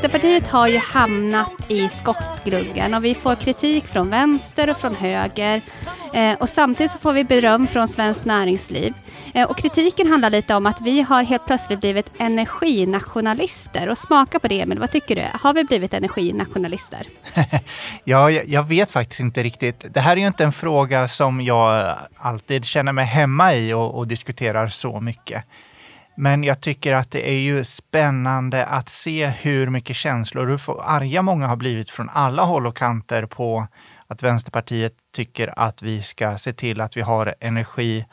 Vänsterpartiet har ju hamnat i skottgluggen och vi får kritik från vänster och från höger. Eh, och samtidigt så får vi beröm från Svenskt Näringsliv. Eh, och kritiken handlar lite om att vi har helt plötsligt blivit energinationalister. Och smaka på det Emil, vad tycker du? Har vi blivit energinationalister? Ja, jag, jag vet faktiskt inte riktigt. Det här är ju inte en fråga som jag alltid känner mig hemma i och, och diskuterar så mycket. Men jag tycker att det är ju spännande att se hur mycket känslor, hur arga många har blivit från alla håll och kanter på att Vänsterpartiet tycker att vi ska se till att vi har energi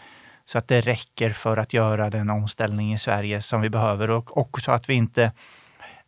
så att det räcker för att göra den omställning i Sverige som vi behöver och också att vi inte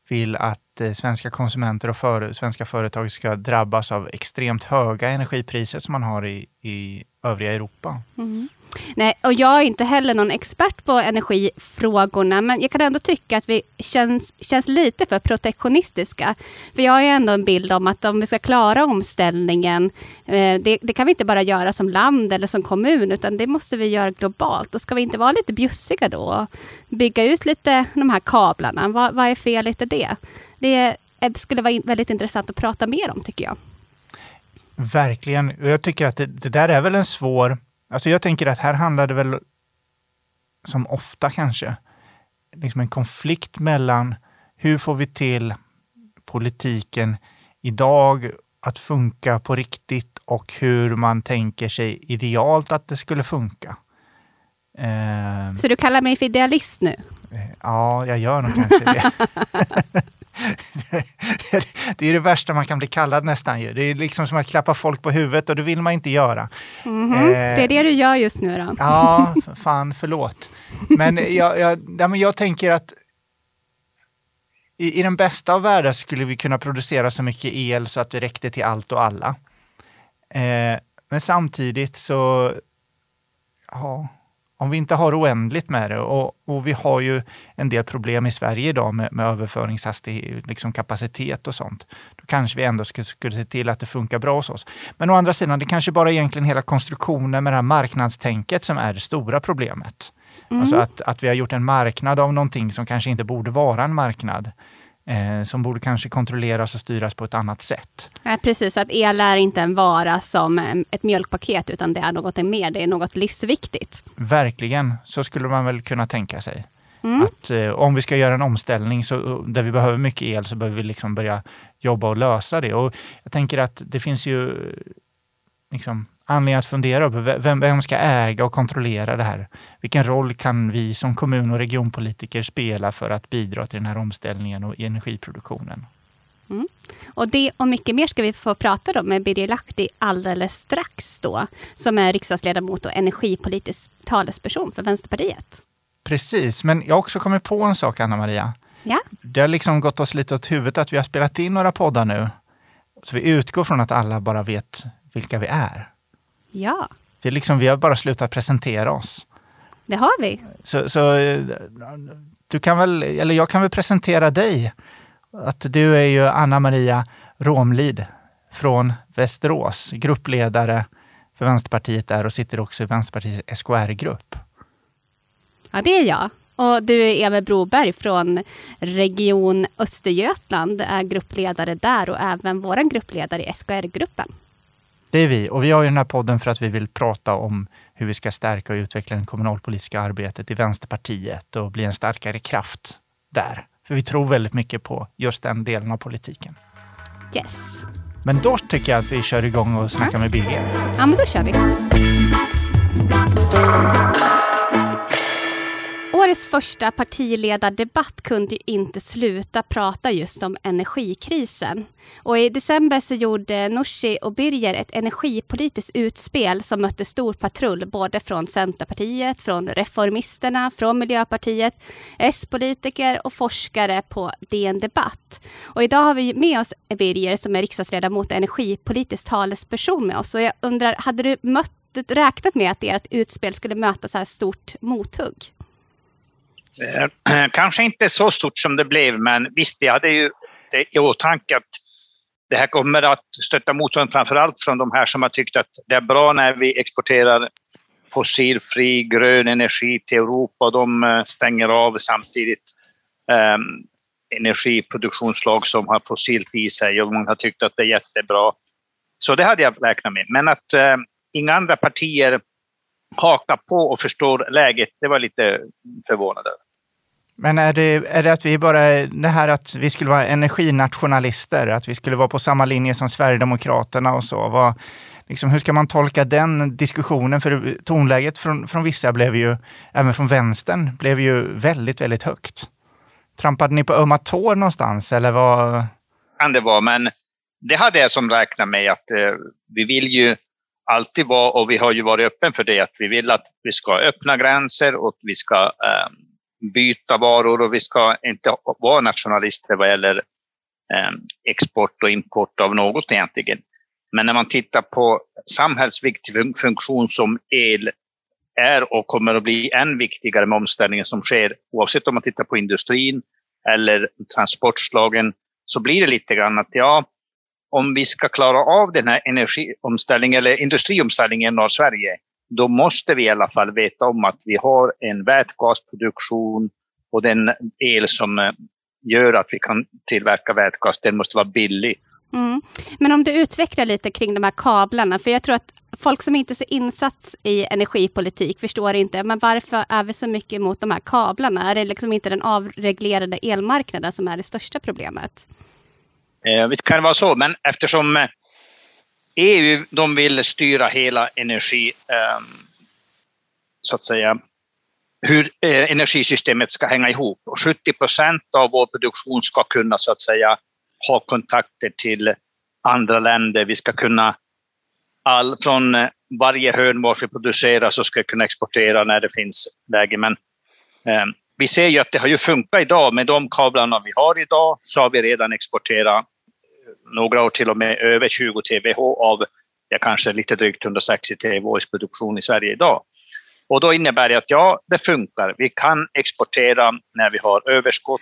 vill att eh, svenska konsumenter och för, svenska företag ska drabbas av extremt höga energipriser som man har i, i övriga Europa. Mm. Nej, och jag är inte heller någon expert på energifrågorna, men jag kan ändå tycka att vi känns, känns lite för protektionistiska. För jag har ju ändå en bild om att om vi ska klara omställningen, eh, det, det kan vi inte bara göra som land eller som kommun, utan det måste vi göra globalt. Och ska vi inte vara lite bjussiga då och bygga ut lite de här kablarna? Vad, vad är felet i det? Det eh, skulle vara in, väldigt intressant att prata mer om, tycker jag. Verkligen. Och Jag tycker att det, det där är väl en svår... Alltså jag tänker att här handlar det väl, som ofta kanske, liksom en konflikt mellan hur får vi till politiken idag att funka på riktigt och hur man tänker sig idealt att det skulle funka. Eh, Så du kallar mig för idealist nu? Ja, jag gör nog kanske det. det är det värsta man kan bli kallad nästan ju. Det är liksom som att klappa folk på huvudet och det vill man inte göra. Mhm. Eh, Det är det du gör just nu då? Ja, fan förlåt. Men jag, jag, ja, men jag tänker att i, i den bästa av världar skulle vi kunna producera så mycket el så att det räckte till allt och alla. Eh, men samtidigt så, ja, om vi inte har oändligt med det och, och vi har ju en del problem i Sverige idag med, med överföringshastighet, liksom kapacitet och sånt. Då kanske vi ändå skulle, skulle se till att det funkar bra hos oss. Men å andra sidan, det kanske bara egentligen hela konstruktionen med det här marknadstänket som är det stora problemet. Alltså att, att vi har gjort en marknad av någonting som kanske inte borde vara en marknad. Eh, som borde kanske kontrolleras och styras på ett annat sätt. Nej, precis, att el är inte en vara som eh, ett mjölkpaket utan det är något mer, det är något livsviktigt. Verkligen, så skulle man väl kunna tänka sig. Att eh, om vi ska göra en omställning så, där vi behöver mycket el så behöver vi liksom börja jobba och lösa det. Och jag tänker att det finns ju eh, liksom, anledning att fundera ve- vem, vem ska äga och kontrollera det här? Vilken roll kan vi som kommun och regionpolitiker spela för att bidra till den här omställningen och energiproduktionen? Och det och mycket mer ska vi få prata om med Birger Lahti alldeles strax då, som är riksdagsledamot och energipolitisk talesperson för Vänsterpartiet. Precis, men jag har också kommit på en sak, Anna-Maria. Ja, Det har liksom gått oss lite åt huvudet att vi har spelat in några poddar nu. Så vi utgår från att alla bara vet vilka vi är. Ja, Vi, liksom, vi har bara slutat presentera oss. det har vi. Så, så du kan väl, eller jag kan väl presentera dig. Att du är ju Anna-Maria Romlid från Västerås, gruppledare för Vänsterpartiet där och sitter också i Vänsterpartiets SKR-grupp. Ja, det är jag. Och du är Emil Broberg från Region Östergötland, är gruppledare där och även vår gruppledare i SKR-gruppen. Det är vi och vi har ju den här podden för att vi vill prata om hur vi ska stärka och utveckla det kommunalpolitiska arbetet i Vänsterpartiet och bli en starkare kraft där. För vi tror väldigt mycket på just den delen av politiken. Yes. Men då tycker jag att vi kör igång och snackar med Birger. Ja, men då kör vi. Årets första partiledardebatt kunde ju inte sluta prata just om energikrisen. Och I december så gjorde Nooshi och Birger ett energipolitiskt utspel som mötte stor patrull både från Centerpartiet, från Reformisterna, från Miljöpartiet, S-politiker och forskare på DN Debatt. Och idag har vi med oss Birger som är riksdagsledamot och energipolitisk talesperson med oss. Och jag undrar, hade du mött räknat med att ert utspel skulle möta så här stort mothugg? Eh, kanske inte så stort som det blev, men visst, jag hade ju det i åtanke att det här kommer att stötta motstånd framför allt från de här som har tyckt att det är bra när vi exporterar fossilfri grön energi till Europa och de eh, stänger av samtidigt ehm, um, energiproduktionsslag som har fossilt i sig och många har tyckt att det är jättebra. Så det hade jag räknat med. Men att uh, inga andra partier hakar på och förstår läget, det var lite förvånande. Men är det, är det att vi bara, det här att vi skulle vara energinationalister, att vi skulle vara på samma linje som Sverigedemokraterna och så. Vad, liksom, hur ska man tolka den diskussionen? För tonläget från, från vissa blev ju, även från vänstern, blev ju väldigt, väldigt högt. Trampade ni på ömma tår någonstans eller vad? Kan det vara, men det hade jag som räknat med att eh, vi vill ju alltid vara, och vi har ju varit öppen för det, att vi vill att vi ska öppna gränser och vi ska eh, byta varor och vi ska inte vara nationalister vad gäller eh, export och import av något egentligen. Men när man tittar på samhällsviktig funktion som el är och kommer att bli än viktigare med omställningen som sker, oavsett om man tittar på industrin eller transportslagen, så blir det lite grann att ja, om vi ska klara av den här energiomställningen eller industriomställningen i norra Sverige, då måste vi i alla fall veta om att vi har en vätgasproduktion och den el som eh, gör att vi kan tillverka vätgas, den måste vara billig. Mm. Men om du utvecklar lite kring de här kablarna, för jag tror att folk som inte är så insatt i energipolitik förstår inte, men varför är vi så mycket emot de här kablarna? Är det liksom inte den avreglerade elmarknaden som är det största problemet? Eh, visst kan det vara så, men eftersom eh, EU de vill styra hela energi, eh, så att säga, hur eh, energisystemet ska hänga ihop. Och 70 procent av vår produktion ska kunna så att säga ha kontakter till andra länder. Vi ska kunna all, från eh, varje hörn var vi producerar så ska vi kunna exportera när det finns läge. Men eh, vi ser ju att det har ju funkat idag med de kablarna vi har idag så har vi redan exporterat eh, några år till och med över 20 TWh av ja, kanske lite drygt 160 TWh produktion i Sverige idag. Och då innebär det att ja, det funkar. Vi kan exportera när vi har överskott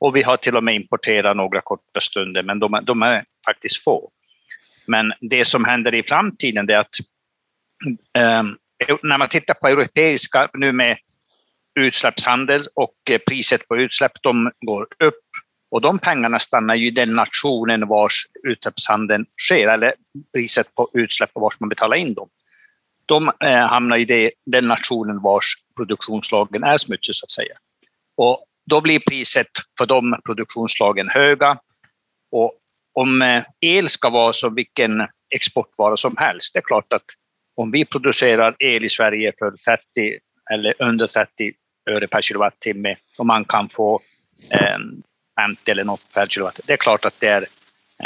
och vi har till och med importerat några korta stunder, men de, de är faktiskt få. Men det som händer i framtiden är att eh, när man tittar på europeiska, nu med utsläppshandel och eh, priset på utsläpp, de går upp. Och de pengarna stannar ju i den nationen vars utsläppshandeln sker, eller priset på utsläpp och vars man betalar in dem. De eh, hamnar i det, den nationen vars produktionslagen är smutsig, så att säga. Och då blir priset för de produktionslagen höga. Och om eh, el ska vara som vilken exportvara som helst, det är klart att om vi producerar el i Sverige för 30 eller under 30 öre per kilowattimme och man kan få eh, 50 eller något per kilowatt. Det är klart att det är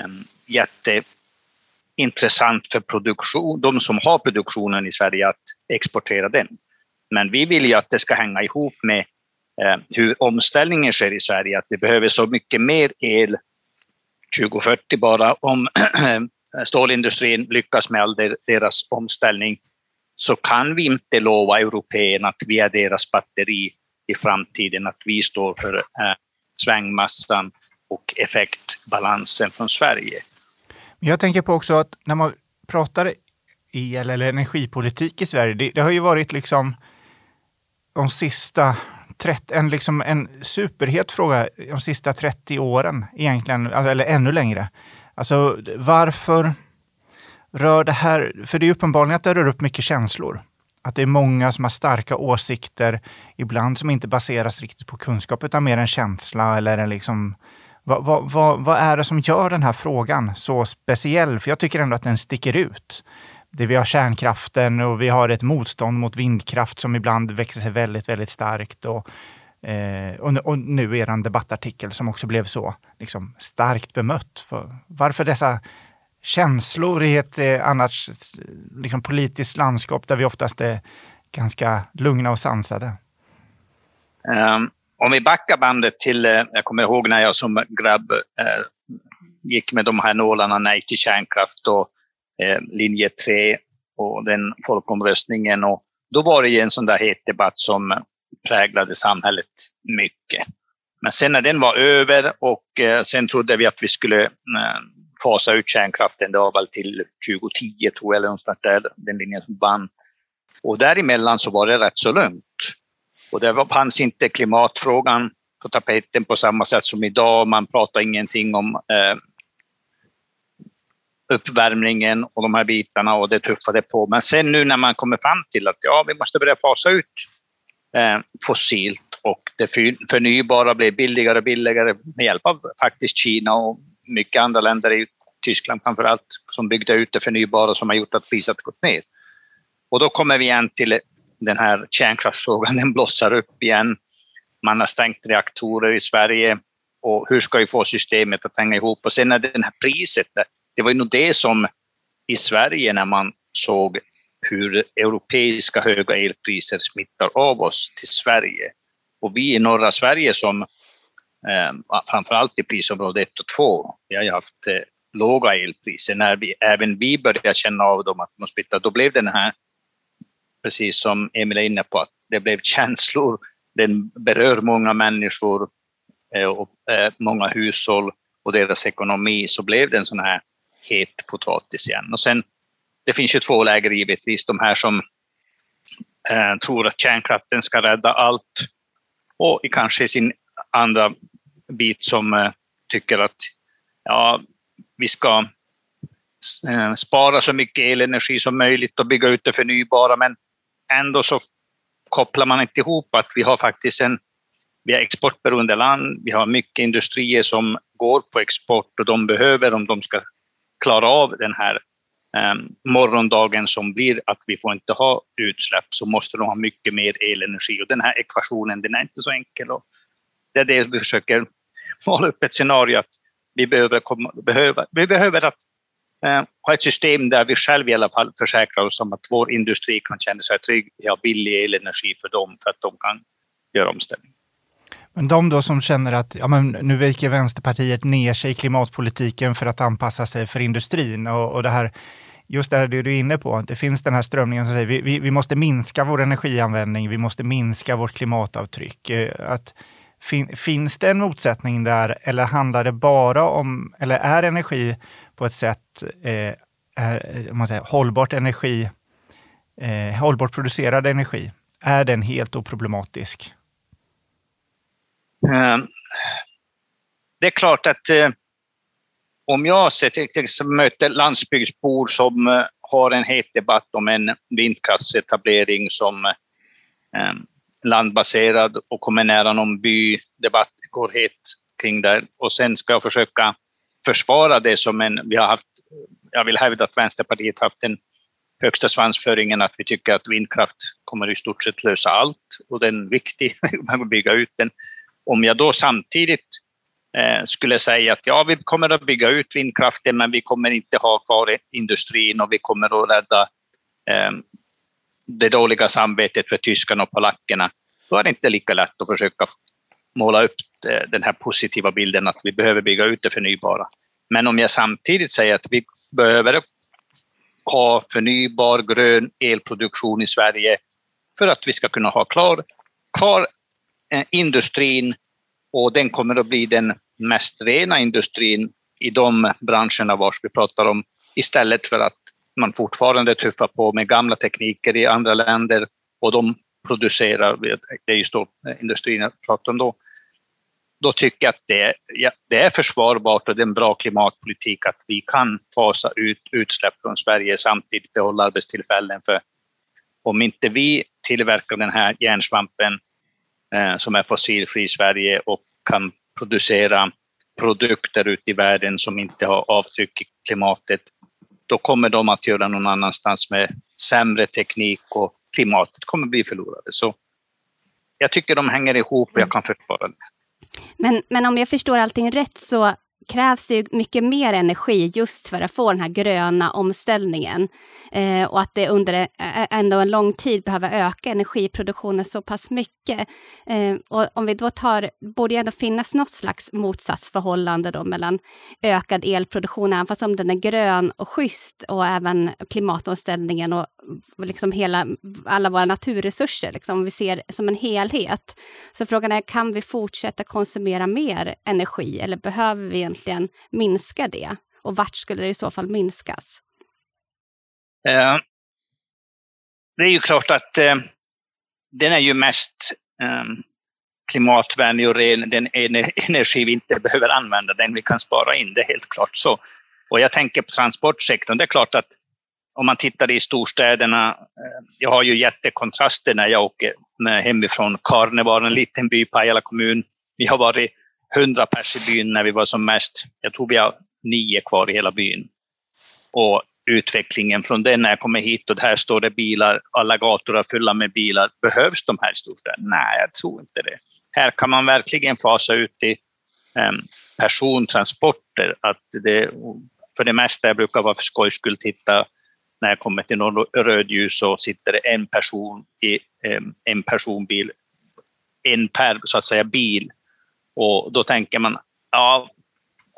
um, jätteintressant för produktion, de som har produktionen i Sverige att exportera den. Men vi vill ju att det ska hänga ihop med eh, hur omställningen sker i Sverige, att vi behöver så mycket mer el 2040 bara om stålindustrin lyckas med all deras omställning så kan vi inte lova européerna att vi är deras batteri i framtiden, att vi står för eh, svängmassan och effektbalansen från Sverige. Jag tänker på också att när man pratar el eller energipolitik i Sverige, det, det har ju varit liksom de sista 30, en, liksom en superhet fråga de sista 30 åren egentligen, eller ännu längre. Alltså varför rör det här, för det är uppenbarligen att det rör upp mycket känslor. Att det är många som har starka åsikter, ibland som inte baseras riktigt på kunskap utan mer en känsla eller en liksom vad, vad, vad, vad, är det som gör den här frågan så speciell? För jag tycker ändå att den sticker ut det vi har kärnkraften och vi har ett motstånd mot vindkraft som ibland växer sig väldigt, väldigt starkt. Och, eh, och, och, nu er debattartikel som också blev så liksom, starkt bemött. Varför dessa känslor i ett eh, annars liksom, politiskt landskap där vi oftast är ganska lugna och sansade? Um, om vi backar bandet till, eh, jag kommer ihåg när jag som grabb eh, gick med de här nålarna Nej till kärnkraft och eh, linje 3 och den folkomröstningen. Och då var det ju en sån där het debatt som präglade samhället mycket. Men sen när den var över och eh, sen trodde vi att vi skulle eh, fasa ut kärnkraften, det var väl till 2010 tror jag, eller någonstans där, den linjen som vann. Och däremellan så var det rätt så lugnt. Och det fanns inte klimatfrågan på tapeten på samma sätt som idag. Man pratar ingenting om eh, uppvärmningen och de här bitarna och det tuffade på. Men sen nu när man kommer fram till att ja, vi måste börja fasa ut eh, fossilt och det förnybara blir billigare och billigare med hjälp av faktiskt Kina och mycket andra länder, i Tyskland framför allt, som byggde ut det förnybara som har gjort att priset gått ner. Och då kommer vi igen till den här kärnkraftsfrågan, den blossar upp igen. Man har stängt reaktorer i Sverige och hur ska vi få systemet att hänga ihop? Och sen är det här priset, det var ju nog det som i Sverige när man såg hur europeiska höga elpriser smittar av oss till Sverige. Och vi i norra Sverige som Ehm, Framför framförallt i prisområde 1 och 2, vi har ju haft eh, låga elpriser. När vi, även vi började känna av dem att de smittar, då blev den här, precis som Emil är inne på, att det blev känslor. Den berör många människor eh, och eh, många hushåll och deras ekonomi, så blev det en sån här het potatis igen. Och sen, det finns ju två läger givetvis, de här som eh, tror att kärnkraften ska rädda allt och kanske sin andra bit som eh, tycker att ja, vi ska eh, spara så mycket elenergi som möjligt och bygga ut det förnybara, men ändå så kopplar man inte ihop att vi har faktiskt en vi är exportberoende land, vi har mycket industrier som går på export och de behöver, om de ska klara av den här eh, morgondagen som blir att vi får inte ha utsläpp, så måste de ha mycket mer elenergi. Och den här ekvationen, den är inte så enkel. Och det är det vi försöker måla upp ett scenario att vi behöver, komma, behöver, vi behöver att, eh, ha ett system där vi själva i alla fall försäkrar oss om att vår industri kan känna sig trygg. Vi har billig elenergi för dem för att de kan göra omställning. Men de då som känner att ja, men nu viker Vänsterpartiet ner sig i klimatpolitiken för att anpassa sig för industrin och, och det här just det här du är inne på, det finns den här strömningen som säger vi, vi, vi måste minska vår energianvändning, vi måste minska vårt klimatavtryck. Eh, att, fin, finns det en motsättning där eller handlar det bara om, eller är energi på ett sätt, eh, är, eh, man säger, hållbart energi, eh, hållbart producerad energi, är den helt oproblematisk? Eh, det är klart att eh, om jag till möter landsbygdsbor som eh, har en het debatt om en vindkraftsetablering som eh, landbaserad och kommer nära någon by, debatt går het kring det och sen ska jag försöka försvara det som en, vi har haft, jag vill hävda att Vänsterpartiet haft den högsta svansföringen att vi tycker att vindkraft kommer i stort sett lösa allt och den är viktig, man vill bygga ut den. Om jag då samtidigt eh, skulle säga att ja, vi kommer att bygga ut vindkraften, men vi kommer inte ha kvar industrin och vi kommer att rädda eh, det dåliga samvetet för tyskarna och polackerna, då är det inte lika lätt att försöka måla upp eh, den här positiva bilden att vi behöver bygga ut det förnybara. Men om jag samtidigt säger att vi behöver ha förnybar grön elproduktion i Sverige för att vi ska kunna ha klar, kvar eh, industrin och den kommer att bli den mest rena industrin i de branscherna vars vi pratar om, istället för att man fortfarande tuffar på med gamla tekniker i andra länder och de producerar, det är just industrin jag pratar om då, då tycker jag att det, ja, det är försvarbart och det är en bra klimatpolitik att vi kan fasa ut utsläpp från Sverige samtidigt behålla arbetstillfällen. För om inte vi tillverkar den här järnsvampen Eh, som är fossilfri i Sverige och kan producera produkter ute i världen som inte har avtryck i klimatet, då kommer de att göra någon annanstans med sämre teknik och klimatet kommer bli förlorade. Så jag tycker de hänger ihop och jag kan försvara det. Men, men om jag förstår allting rätt så krävs det ju mycket mer energi just för att få den här gröna omställningen. Eh, och att det under ändå en lång tid behöver öka energiproduktionen så pass mycket. Eh, och om vi då tar, borde ju ändå finnas något slags motsatsförhållande då mellan ökad elproduktion, även fast om den är grön och schysst, och även klimatomställningen och liksom hela, alla våra naturresurser, liksom, vi ser som en helhet. Så frågan är, kan vi fortsätta konsumera mer energi eller behöver vi egentligen minska det? Och vart skulle det i så fall minskas? Eh, det är ju klart att eh, den är ju mest eh, klimatvänlig och ren, den energi vi inte behöver använda, den vi kan spara in, det är helt klart så. Och jag tänker på transportsektorn, det är klart att om man tittar i storstäderna, eh, jag har ju jättekontraster när jag åker hemifrån Karneval, en liten by, Pajala kommun. Vi har varit 100 pers i byn när vi var som mest. Jag tror vi har nio kvar i hela byn. Och utvecklingen från det, när jag kommer hit och här står det bilar, alla gator är fulla med bilar. Behövs de här i storstäderna? Nej, jag tror inte det. Här kan man verkligen fasa ut i um, persontransporter. Att det, för det mesta, jag brukar vara för skojs skull titta när jag kommer till någon rödljus så sitter det en person i um, en personbil, en per så att säga bil. Och då tänker man, ja,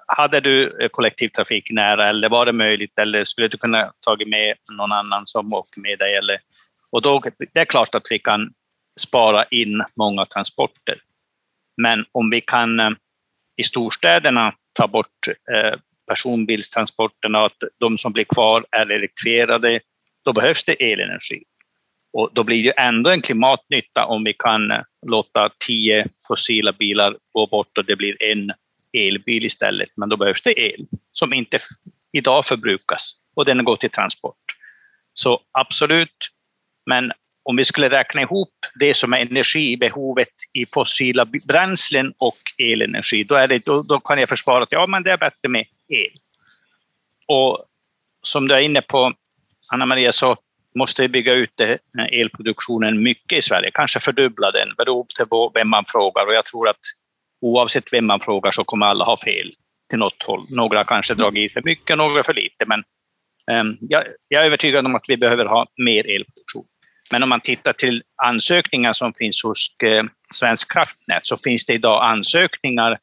hade du eh, kollektivtrafik nära eller var det möjligt eller skulle du kunna tagit med någon annan som åker med dig? Eller, och då, det är klart att vi kan spara in många transporter. Men om vi kan eh, i storstäderna ta bort eh, personbilstransporterna och att de som blir kvar är elektrifierade, då behövs det elenergi. Och då blir det ju ändå en klimatnytta om vi kan eh, låta tio fossila bilar gå bort och det blir en elbil istället, men då behövs det el som inte idag förbrukas och den går till transport. Så absolut, men om vi skulle räkna ihop det som är energibehovet i fossila bränslen och elenergi, då, är det, då, då kan jag försvara att ja, men det är bättre med el. Och som du är inne på, Anna-Maria, så måste bygga ut elproduktionen mycket i Sverige, kanske fördubbla den, beroende på vem man frågar. Och jag tror att oavsett vem man frågar så kommer alla ha fel till något håll. Några kanske dragit i för mycket, några för lite, men um, jag, jag, är övertygad om att vi behöver ha mer elproduktion. Men om man tittar till ansökningar som finns hos eh, Svensk kraftnät så finns det idag ansökningar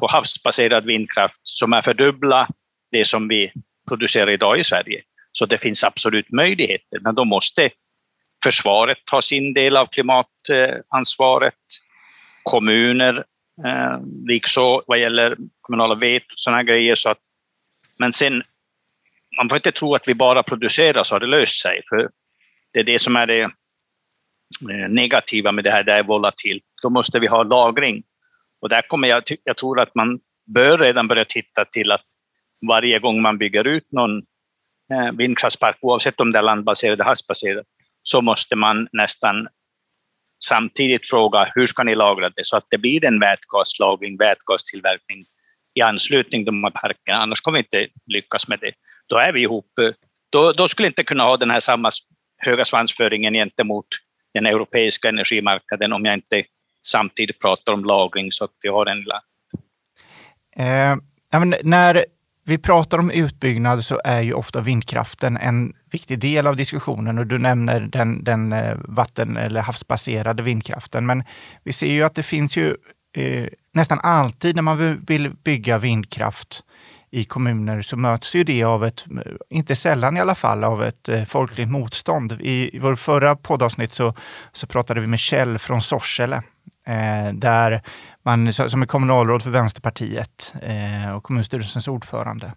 på havsbaserad vindkraft som är fördubbla det som vi producerar idag i Sverige. Så det finns absolut möjligheter, men då måste försvaret ta sin del av klimatansvaret. Kommuner Eh, Likaså vad gäller kommunala vet och sådana grejer. Så att, men sen, man får inte tro att vi bara producerar så har det löst sig. För det är det som är det eh, negativa med det här, det är volatilt. Då måste vi ha lagring. Och där kommer jag, jag tror att man bör redan börja titta till att varje gång man bygger ut någon Eh, vindkraftspark, oavsett om det är landbaserad eller havsbaserad, så måste man nästan samtidigt fråga hur ska ni lagra det så att det blir en vätgaslagring, vätgastillverkning i anslutning till de här parkerna, annars kommer vi inte lyckas med det. Då är vi ihop. Då, då skulle vi inte kunna ha den här samma höga svansföringen gentemot den europeiska energimarknaden om jag inte samtidigt pratar om lagring så att vi har en lilla... Eh, när vi pratar om utbyggnad så är ju ofta vindkraften en viktig del av diskussionen och du nämner den, den eh, vatten eller havsbaserade vindkraften. Men vi ser ju att det finns ju eh, nästan alltid när man vill bygga vindkraft i kommuner så möts ju det av ett, inte sällan i alla fall, av ett eh, folkligt motstånd. I, i vår förra poddavsnitt så, så pratade vi med Kjell från Sorsele Eh, där man, som är kommunalråd för Vänsterpartiet eh, och kommunstyrelsens ordförande.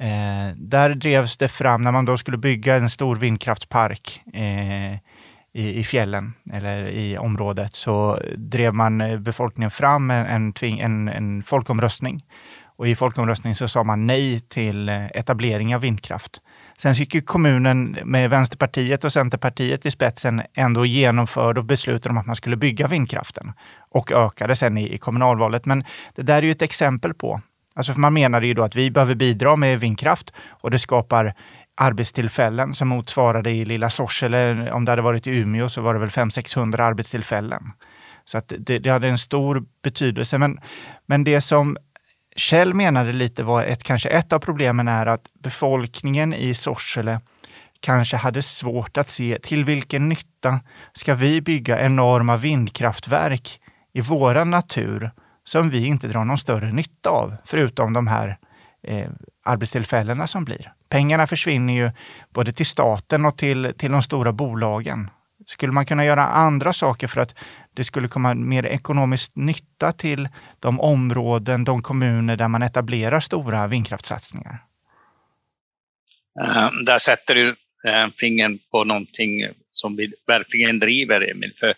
Eh, där drevs det fram, när man då skulle bygga en stor vindkraftspark eh, i, i fjällen eller i området, så drev man eh, befolkningen fram en, en, tving, en, en folkomröstning. Och i folkomröstningen så sa man nej till eh, etablering av vindkraft. Sen gick ju kommunen med Vänsterpartiet och Centerpartiet i spetsen ändå genomförde och beslutade om att man skulle bygga vindkraften och ökade sen i, i kommunalvalet. Men det där är ju ett exempel på Alltså för man menade ju då att vi behöver bidra med vindkraft och det skapar arbetstillfällen som motsvarade i lilla Sorsele, om det hade varit i Umeå så var det väl 500-600 arbetstillfällen. Så att det, det, hade en stor betydelse. Men, men det som Kjell menade lite var ett, kanske ett av problemen är att befolkningen i Sorsele kanske hade svårt att se till vilken nytta ska vi bygga enorma vindkraftverk i våran natur som vi inte drar någon större nytta av, förutom de här eh, arbetstillfällena som blir. Pengarna försvinner ju både till staten och till, till de stora bolagen. Skulle man kunna göra andra saker för att det skulle komma mer ekonomisk nytta till de områden, de kommuner där man etablerar stora vindkraftssatsningar? Uh, där sätter du eh, uh, fingern på någonting som vi verkligen driver, Emil. För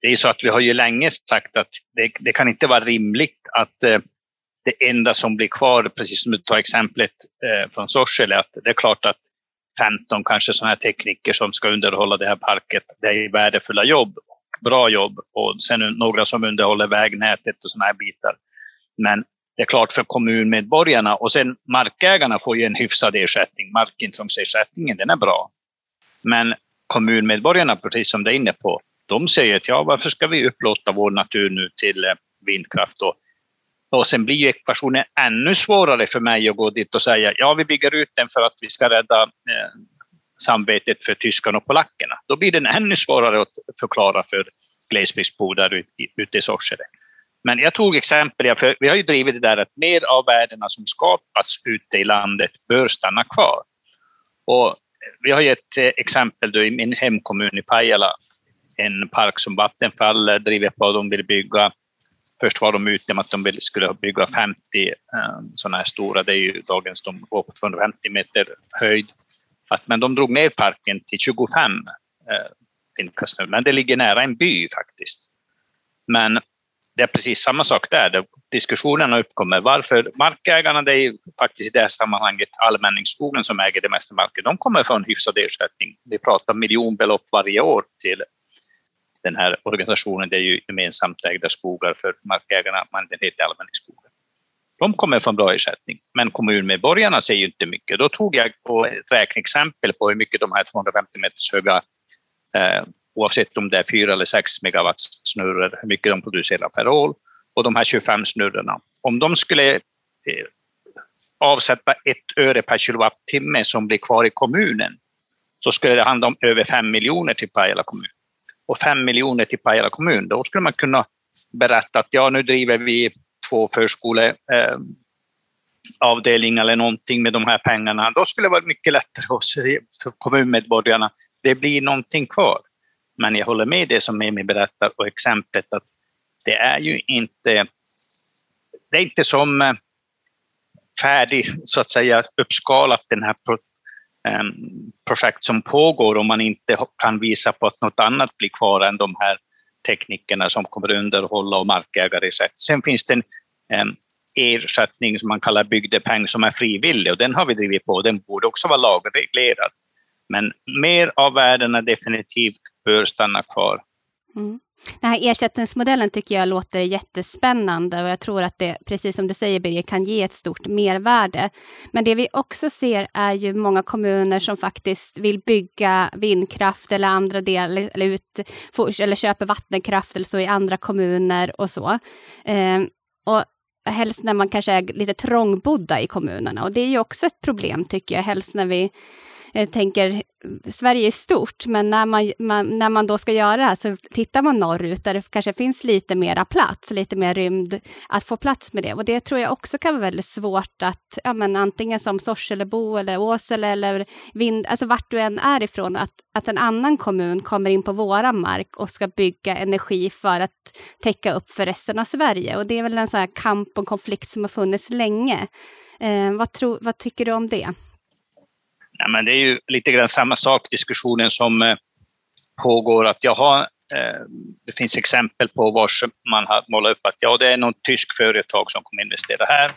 det är så att vi har ju länge sagt att det, det kan inte vara rimligt att uh, det enda som blir kvar, precis som du tar exemplet från Sorsele, att det är klart att 15 kanske sådana här tekniker som ska underhålla det här parket, det är värdefulla jobb, bra jobb och sen några som underhåller vägnätet och sådana här bitar. Men det är klart för kommunmedborgarna och sen markägarna får ju en hyfsad ersättning. Markintrångsersättningen, den är bra. Men kommunmedborgarna, precis som du är inne på, de säger att ja, varför ska vi upplåta vår natur nu till eh, vindkraft? Och och sen blir ju ekvationen ännu svårare för mig att gå dit och säga ja, vi bygger ut den för att vi ska rädda eh, samvetet för tyskarna och polackerna. Då blir den ännu svårare att förklara för glesbygdsbor där ute i Sorsele. Men jag tog exempel, för vi har ju drivit det där att mer av värdena som skapas ute i landet bör stanna kvar. Och vi har ju ett eh, exempel då i min hemkommun i Pajala, en park som Vattenfall driver på, de vill bygga Först var de ute med att de skulle bygga 50 eh, sådana här stora, det är ju dagens, de går på 250 meter höjd. Men de drog ner parken till 25 eh, men det ligger nära en by faktiskt. Men det är precis samma sak där. Diskussionerna uppkommer. Varför? Markägarna, det är faktiskt i det här sammanhanget allmänningsskogen som äger det mesta marken. De kommer få en hyfsad ersättning. Vi pratar miljonbelopp varje år till den här organisationen, det är ju gemensamt ägda skogar för markägarna, men den heter allmänningsskogar. De kommer få en bra ersättning, men kommunmedborgarna ser ju inte mycket. Då tog jag ett räkneexempel på hur mycket de här 250 meters höga, eh, oavsett om det är 4 eller 6 megawatt snurror, hur mycket de producerar per år, och de här 25 snurrorna. Om de skulle eh, avsätta ett öre per kilowattimme som blir kvar i kommunen, så skulle det handla om över 5 miljoner till Pajala kommun och 5 miljoner till Pajala kommun, då skulle man kunna berätta att ja, nu driver vi två förskoleavdelningar eh, eller någonting med de här pengarna. Då skulle det vara mycket lättare för kommunmedborgarna. Det blir någonting kvar. Men jag håller med det som Emil berättar och exemplet att det är ju inte, det är inte som eh, färdig, så att säga, uppskalat den här Ehm, projekt som pågår om man inte kan visa på att något annat blir kvar än de här teknikerna som kommer underhålla och markägare sätt. Sen finns det en ersättning som man kallar bygdepeng som är frivillig och den har vi drivit på. Den borde också vara lagreglerad. Men mer av värdena definitivt bör stanna kvar. Mm. Den här ersättningsmodellen tycker jag låter jättespännande och jag tror att det, precis som du säger Birger, kan ge ett stort mervärde. Men det vi också ser är ju många kommuner som faktiskt vill bygga vindkraft eller andra delar, eller, ut, eller köper vattenkraft eller så i andra kommuner och så. Eh, och helst när man kanske är lite trångbodda i kommunerna och det är ju också ett problem tycker jag, helst när vi jag tänker, Sverige är stort, men när man, man, när man då ska göra det här så tittar man norrut där det kanske finns lite mera plats, lite mer rymd, att få plats med det. Och det tror jag också kan vara väldigt svårt att, ja men antingen som Sorselebo eller Åsele eller Vind, alltså vart du än är ifrån, att, att en annan kommun kommer in på våra mark och ska bygga energi för att täcka upp för resten av Sverige. Och det är väl en sån här kamp och konflikt som har funnits länge. Eh, vad, tro, vad tycker du om det? Ja, men det är ju lite grann samma sak, diskussionen som eh, pågår. Att jag har, eh, det finns exempel på var man har målat upp att ja, det är något tysk företag som kommer investera här.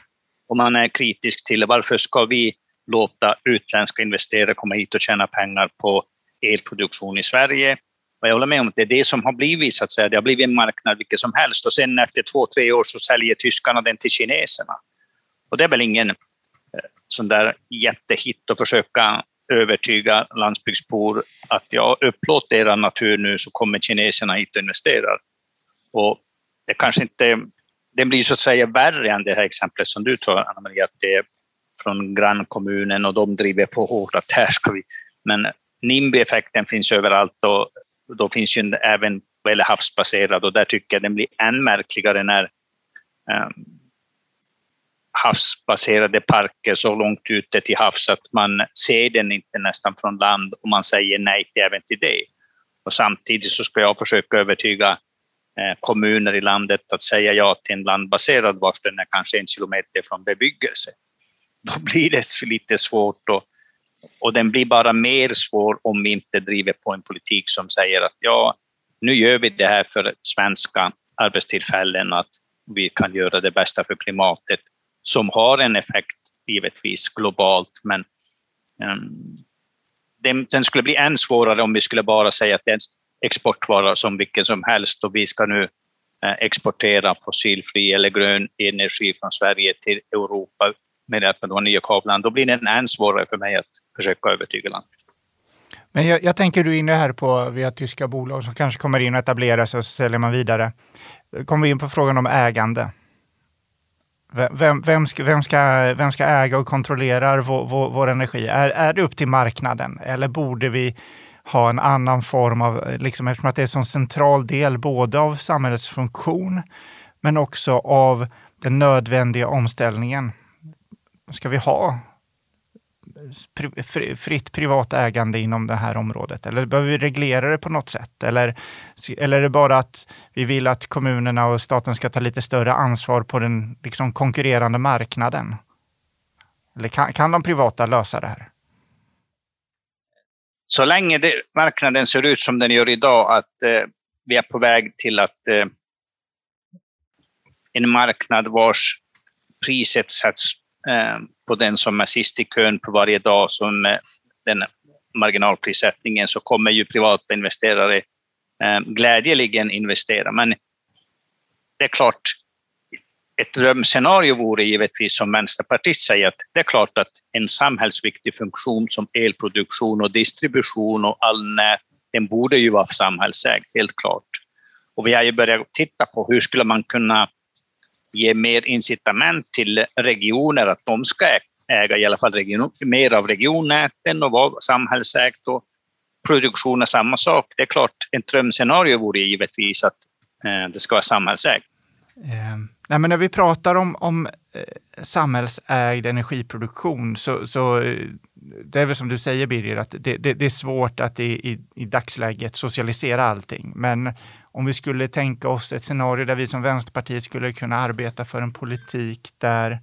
Och man är kritisk till varför ska vi låta utländska investerare komma hit och tjäna pengar på elproduktion i Sverige. Och jag håller med om att det är det som har blivit, så att säga. Det har blivit en marknad vilket som helst och sen efter två, tre år så säljer tyskarna den till kineserna. Och det är väl ingen sån där jättehit att försöka övertyga landsbygdsbor att jag upplåter era natur nu så kommer kineserna hit och investerar. Och det kanske inte, det blir så att säga värre än det här exemplet som du tar Anna-Maria, att det är från grannkommunen och de driver på hårt att här ska vi, men NIMBY-effekten finns överallt och då finns ju även vad gäller havsbaserad och där tycker jag den blir än märkligare när ehm, havsbaserade parker så långt ute till havs att man ser den inte nästan från land och man säger nej till även till det. Och samtidigt så ska jag försöka övertyga eh, kommuner i landet att säga ja till en landbaserad vars den är kanske en kilometer från bebyggelse. Då blir det lite svårt och, och den blir bara mer svår om vi inte driver på en politik som säger att ja, nu gör vi det här för svenska arbetstillfällen, att vi kan göra det bästa för klimatet som har en effekt givetvis globalt, men um, den skulle bli än svårare om vi skulle bara säga att det är en exportvara som vilken som helst och vi ska nu eh, exportera fossilfri eller grön energi från Sverige till Europa med hjälp av de nya kablarna. Då blir det än svårare för mig att försöka övertyga landet. Men jag, jag tänker du är inne här på via tyska bolag som kanske kommer in och etablerar sig och så säljer man vidare. Kommer vi in på frågan om ägande. Vem, vem, ska, vem, ska, vem ska äga och kontrollera vår, vår, vår, energi? Är, är det upp till marknaden eller borde vi ha en annan form av, liksom, eftersom att det är en sån central del både av samhällets funktion men också av den nödvändiga omställningen. Ska vi ha fritt privat ägande inom det här området? Eller behöver vi reglera det på något sätt? Eller, eller är det bara att vi vill att kommunerna och staten ska ta lite större ansvar på den liksom, konkurrerande marknaden? Eller kan, kan de privata lösa det här? Så länge det, marknaden ser ut som den gör idag, att eh, vi är på väg till att eh, en marknad vars priset sätts Eh, på den som är sist i kön på varje dag, som eh, den marginalprissättningen, så kommer ju privata investerare eh, glädjeligen investera. Men det är klart, ett drömscenario vore givetvis som Vänsterpartiet säger att det är klart att en samhällsviktig funktion som elproduktion och distribution och all nät, den borde ju vara samhällsägd, helt klart. Och vi har ju börjat titta på hur skulle man kunna ge mer incitament till regioner att de ska äga i alla fall region, mer av regionnäten och vara samhällsägt och produktion är samma sak. Det är klart, ett drömscenario vore givetvis att eh, det ska vara samhällsägt. Eh, nej, men när vi pratar om, om eh, samhällsägd energiproduktion så, så eh, det är väl som du säger Birger, att det, det, det är svårt att i, i, i dagsläget socialisera allting. Men om vi skulle tänka oss ett scenario där vi som Vänsterpartiet skulle kunna arbeta för en politik där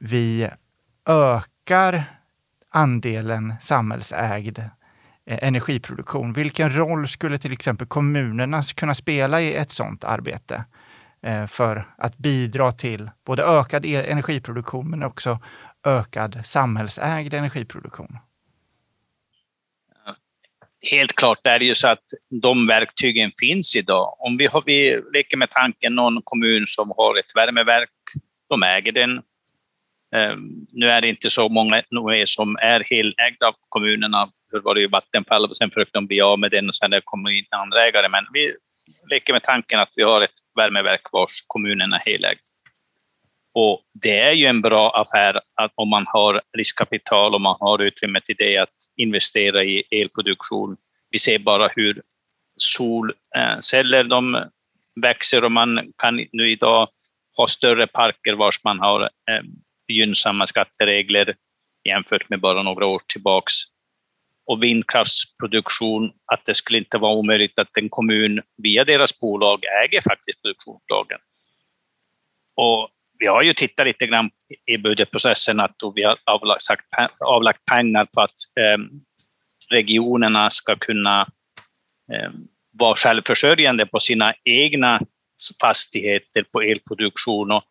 vi ökar andelen samhällsägd eh, energiproduktion. Vilken roll skulle till exempel kommunerna kunna spela i ett sådant arbete eh, för att bidra till både ökad e- energiproduktion men också ökad samhällsägd energiproduktion? Helt klart är det ju så att de verktygen finns idag. Om vi, har, vi leker med tanken någon kommun som har ett värmeverk, de äger den. Ehm, nu är det inte så många som är helägda av kommunerna. Förr var det ju Vattenfall och sen försökte de bli av med den och sen kommer in andra ägare. Men vi leker med tanken att vi har ett värmeverk vars kommunen är helägd. Och det är ju en bra affär att om man har riskkapital och man har utrymme till det att investera i elproduktion. Vi ser bara hur solceller eh, de växer och man kan nu idag ha större parker vars man har eh, gynnsamma skatteregler jämfört med bara några år tillbaks. Och vindkraftsproduktion, att det skulle inte vara omöjligt att en kommun via deras bolag äger faktiskt produktionsbolagen. Och vi har ju tittat lite grann i budgetprocessen att vi har avlagt, avlagt pengar på att ehm, regionerna ska kunna ehm, vara självförsörjande på sina egna fastigheter på elproduktion. Och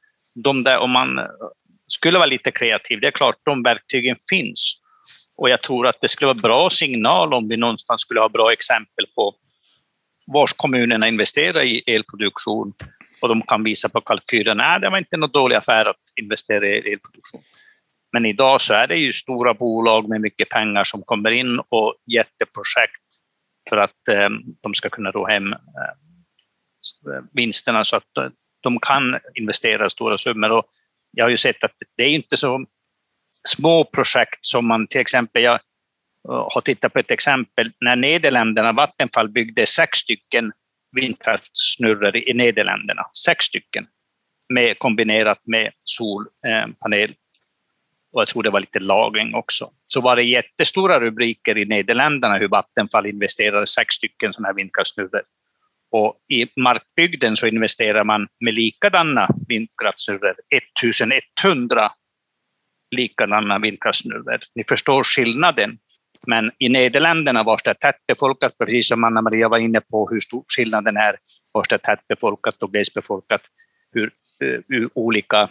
de där, om man eh, skulle vara lite kreativ, det är klart de verktygen finns. Och jag tror att det skulle vara bra signal om vi någonstans skulle ha bra exempel på var kommunerna investerar i elproduktion och de kan visa på kalkylen, att det var inte någon dålig affär att investera i elproduktion. Men idag så är det ju stora bolag med mycket pengar som kommer in och jätteprojekt för att eh, de ska kunna ro hem eh, vinsterna så att eh, de kan investera stora summor. Och jag har ju sett att det är inte så små projekt som man till exempel, jag eh, har tittat på ett exempel, när Nederländerna, Vattenfall byggde sex stycken vindkraftsnurror i Nederländerna, sex stycken, med, kombinerat med solpanel. Och jag tror det var lite lagring också. Så var det jättestora rubriker i Nederländerna hur Vattenfall investerade sex stycken sådana här vindkraftsnurror. Och i markbygden så investerar man med likadana vindkraftsnurror, 1100 likadana vindkraftsnurror. Ni förstår skillnaden. Men i Nederländerna var det tätt befolkat, precis som Anna-Maria var inne på hur stor skillnaden är, var det tätt befolkat och glesbefolkat, hur, eh, hur olika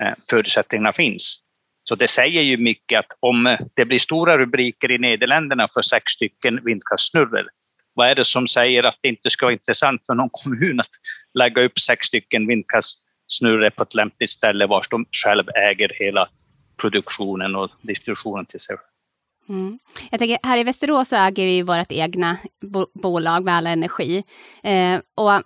eh, förutsättningarna finns. Så det säger ju mycket att om det blir stora rubriker i Nederländerna för sex stycken vindkraftsnurror, vad är det som säger att det inte ska vara intressant för någon kommun att lägga upp sex stycken vindkraftsnurror på ett lämpligt ställe vars de själv äger hela produktionen och distributionen till sig Mm. Jag tänker, här i Västerås så äger vi vårt egna bo bolag med energi. Eh, och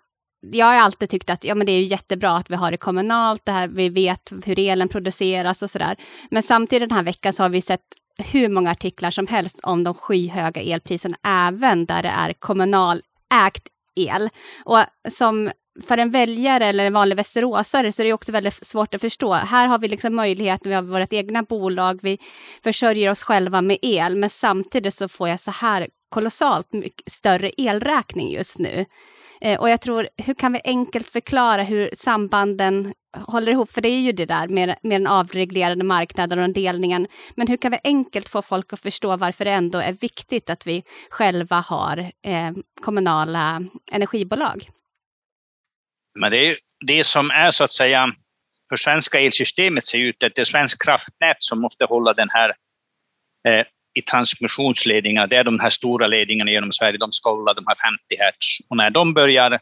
jag har alltid tyckt att ja, men det är jättebra att vi har det kommunalt, det här, vi vet hur elen produceras och sådär. Men samtidigt den här veckan så har vi sett hur många artiklar som helst om de skyhöga elpriserna, även där det är kommunalägt el. Och som för en väljare eller en vanlig västeråsare så är det också väldigt svårt att förstå. Här har vi liksom möjlighet, vi har vårt egna bolag, vi försörjer oss själva med el, men samtidigt så får jag så här kolossalt mycket större elräkning just nu. Eh, och jag tror, hur kan vi enkelt förklara hur sambanden håller ihop? För det är ju det där med, med den avreglerade marknaden och den delningen. Men hur kan vi enkelt få folk att förstå varför det ändå är viktigt att vi själva har eh, kommunala energibolag? Men det det som är så att säga för svenska elsystemet ser ut att det är Svensk kraftnät som måste hålla den här eh, i transmissionsledningar, det är de här stora ledningarna genom Sverige, de ska hålla de här 50 hertz. Och när de börjar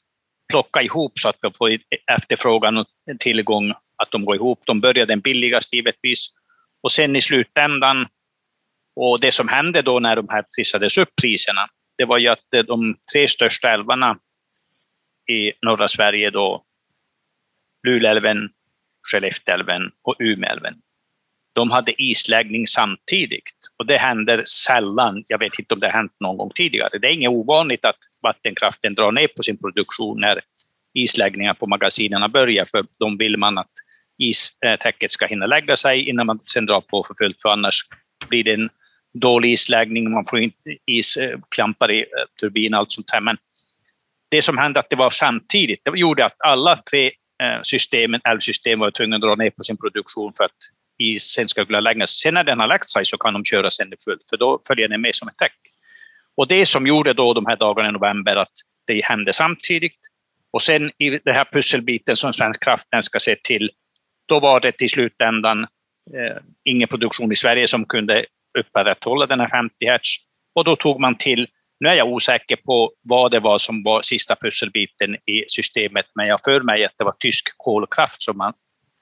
plocka ihop så att vi får efterfrågan och tillgång, att de går ihop, de börjar den billigaste givetvis. Och sen i slutändan, och det som hände då när de här trissades upp priserna, det var ju att eh, de tre största älvarna i norra Sverige då, Luleälven, Skellefteälven och Umeälven, de hade isläggning samtidigt. Och det händer sällan. Jag vet inte om det har hänt någon gång tidigare. Det är inget ovanligt att vattenkraften drar ner på sin produktion när isläggningar på magasinen börjar, för de vill man att istäcket ska hinna lägga sig innan man sen drar på för fullt, för annars blir det en dålig isläggning, man får inte isklampar eh, i eh, turbin och allt sånt här. Men det som hände att det var samtidigt, det gjorde att alla tre eh, systemen, älvsystemen var tvungna att dra ner på sin produktion för att isen ska kunna läggas. Sen när den har lagt sig så kan de köra sen fullt, för då följer den med som ett täck. Och det som gjorde då de här dagarna i november att det hände samtidigt. Och sen i den här pusselbiten som Svensk Kraftnät ska se till, då var det till slutändan eh, ingen produktion i Sverige som kunde upprätthålla den här 50 Hz. Och då tog man till, nu är jag osäker på vad det var som var sista pusselbiten i systemet, men jag för mig att det var tysk kolkraft som man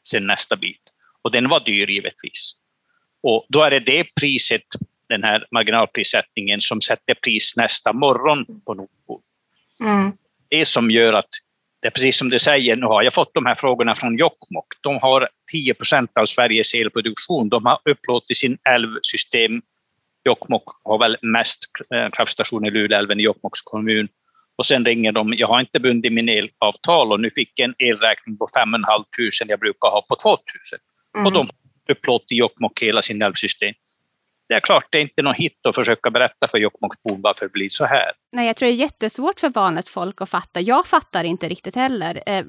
sen nästa bit. Och den var dyr givetvis. Och då är det det priset, den här marginalprissättningen, som sätter pris nästa morgon på Nordpol. Mm. Det som gör att, det är precis som du säger, nu har jag fått de här frågorna från Jokkmokk. De har 10 procent av Sveriges elproduktion. De har upplåtit sin älvsystem. Jokkmokk har väl mest eh, kraftstationer i Luleälven i Jokkmokks kommun. Och sen ringer de, jag har inte bundit min elavtal och nu fick jag en elräkning på 5 500, jag brukar ha på 2 000. Mm. Och de upplåter Jokkmokk hela sin älvsystem. Det är klart, det är inte någon hit att försöka berätta för Jokkmokksbor varför det blir så här. Nej, jag tror det är jättesvårt för vanligt folk att fatta. Jag fattar inte riktigt heller eh,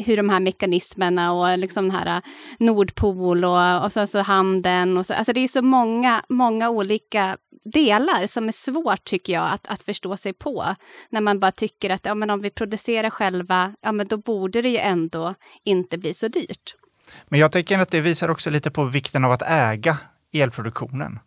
hur, de här mekanismerna och liksom den här eh, Nordpol och, och så, så handeln och så. Alltså det är så många, många olika delar som är svårt tycker jag att, att förstå sig på. När man bara tycker att ja, men om vi producerar själva, ja men då borde det ju ändå inte bli så dyrt. Men jag tänker att det visar också lite på vikten av att äga elproduktionen.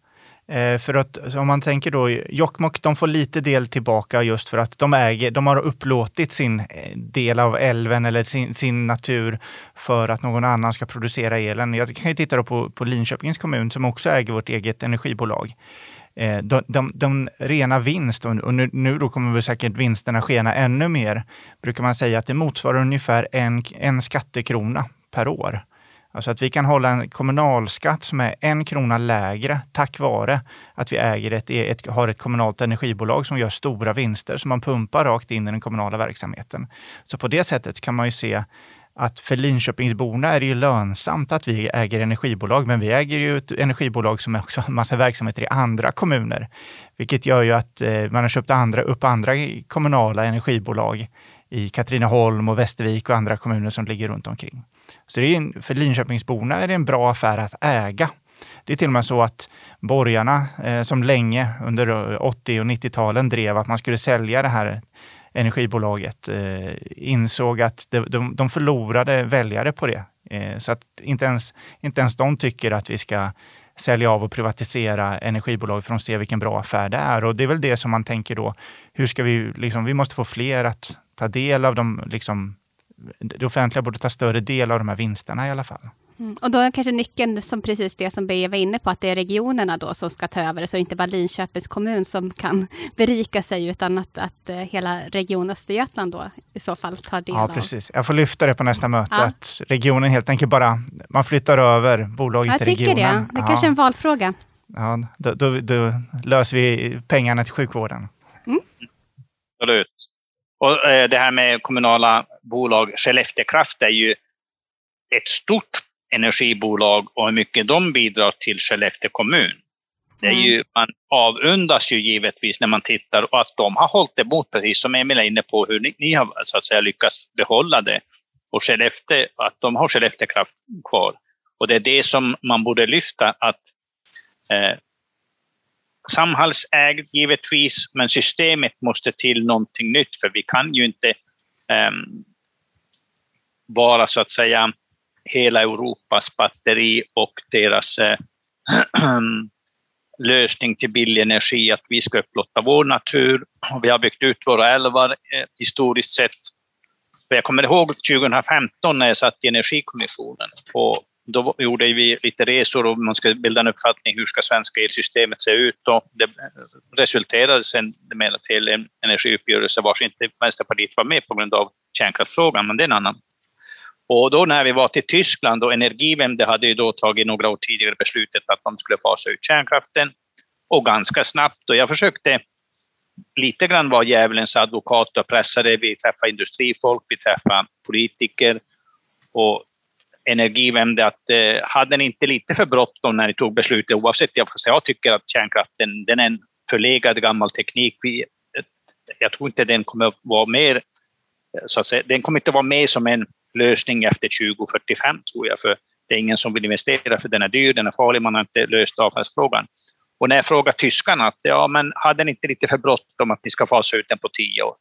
Eh, för att om man tänker då, Jokkmokk de får lite del tillbaka just för att de äger, de har upplåtit sin eh, del av älven eller sin, sin natur för att någon annan ska producera elen. Jag kan ju titta på, på Linköpings kommun som också äger vårt eget energibolag. Eh, de, de, de rena vinst, och nu, nu då kommer väl säkert vinsterna skena ännu mer, brukar man säga att det motsvarar ungefär en, en skattekrona per år. Alltså att vi kan hålla en kommunalskatt som är en krona lägre tack vare att vi äger ett, ett, har ett kommunalt energibolag som gör stora vinster som man pumpar rakt in i den kommunala verksamheten. Så på det sättet kan man ju se att för Linköpingsborna är det ju lönsamt att vi äger energibolag, men vi äger ju ett energibolag som också har massa verksamheter i andra kommuner, vilket gör ju att eh, man har köpt andra, upp andra kommunala energibolag i Katrineholm och Västervik och andra kommuner som ligger runt omkring. Så det är en, för Linköpingsborna är det en bra affär att äga. Det är till och med så att borgarna eh, som länge under eh, 80 och 90-talen drev att man skulle sälja det här energibolaget eh, insåg att de, de, de förlorade väljare på det. Eh, så att inte ens, inte ens de tycker att vi ska sälja av och privatisera energibolag för de ser vilken bra affär det är. Och det är väl det som man tänker då, hur ska vi, liksom, vi måste få fler att ta del av de, liksom, det offentliga borde ta större del av de här vinsterna i alla fall. Mm. Och då är kanske nyckeln som precis det som Beijer var inne på, att det är regionerna då som ska ta över det, så inte bara Linköpings kommun som kan berika sig, utan att, att uh, hela Region Östergötland då i så fall tar del ja, av. Precis. Jag får lyfta det på nästa möte, ja. att regionen helt enkelt bara, man flyttar över bolaget till regionen. Jag tycker det. Det är ja. kanske är en valfråga. Ja, då, då, då, löser vi pengarna till sjukvården. Mm. Absolut. Och eh, det här med kommunala bolag, Skellefteå Kraft är ju ett stort energibolag och hur mycket de bidrar till Skellefteå kommun. Det är ju, mm. man avundas ju givetvis när man tittar och att de har hållit emot, precis som Emil är inne på, hur ni, ni har så att säga lyckats behålla det. Och Skellefteå, att de har Skellefteå kraft kvar. Och det är det som man borde lyfta, att eh, samhällsägd givetvis, men systemet måste till någonting nytt, för vi kan ju inte um, vara så att säga hela Europas batteri och deras äh, lösning till billig energi, att vi ska upplåta vår natur. Vi har byggt ut våra älvar eh, historiskt sett. Jag kommer ihåg 2015 när jag satt i Energikommissionen på, då gjorde vi lite resor och man skulle bilda en uppfattning hur ska svenska elsystemet se ut och det resulterade sen med till en energiuppgörelse vars inte Vänsterpartiet var med på grund av kärnkraftsfrågan, men det är en annan och då när vi var till Tyskland och Energiewende hade ju då tagit några år tidigare beslutet att de skulle fasa ut kärnkraften och ganska snabbt. Och jag försökte lite grann vara djävulens advokat och pressade. Vi träffade industrifolk, vi träffade politiker och Energiewende att eh, hade ni inte lite för bråttom när ni tog beslutet, oavsett, jag, jag tycker att kärnkraften den är en förlegad gammal teknik. Vi, eh, jag tror inte den kommer att vara mer, eh, så att säga, den kommer inte vara med som en lösning efter 2045 tror jag, för det är ingen som vill investera för den är dyr, den är farlig, man har inte löst avfallsfrågan. Och när jag frågar tyskarna att ja, men hade ni inte lite för bråttom att ni ska fasa ut den på tio år?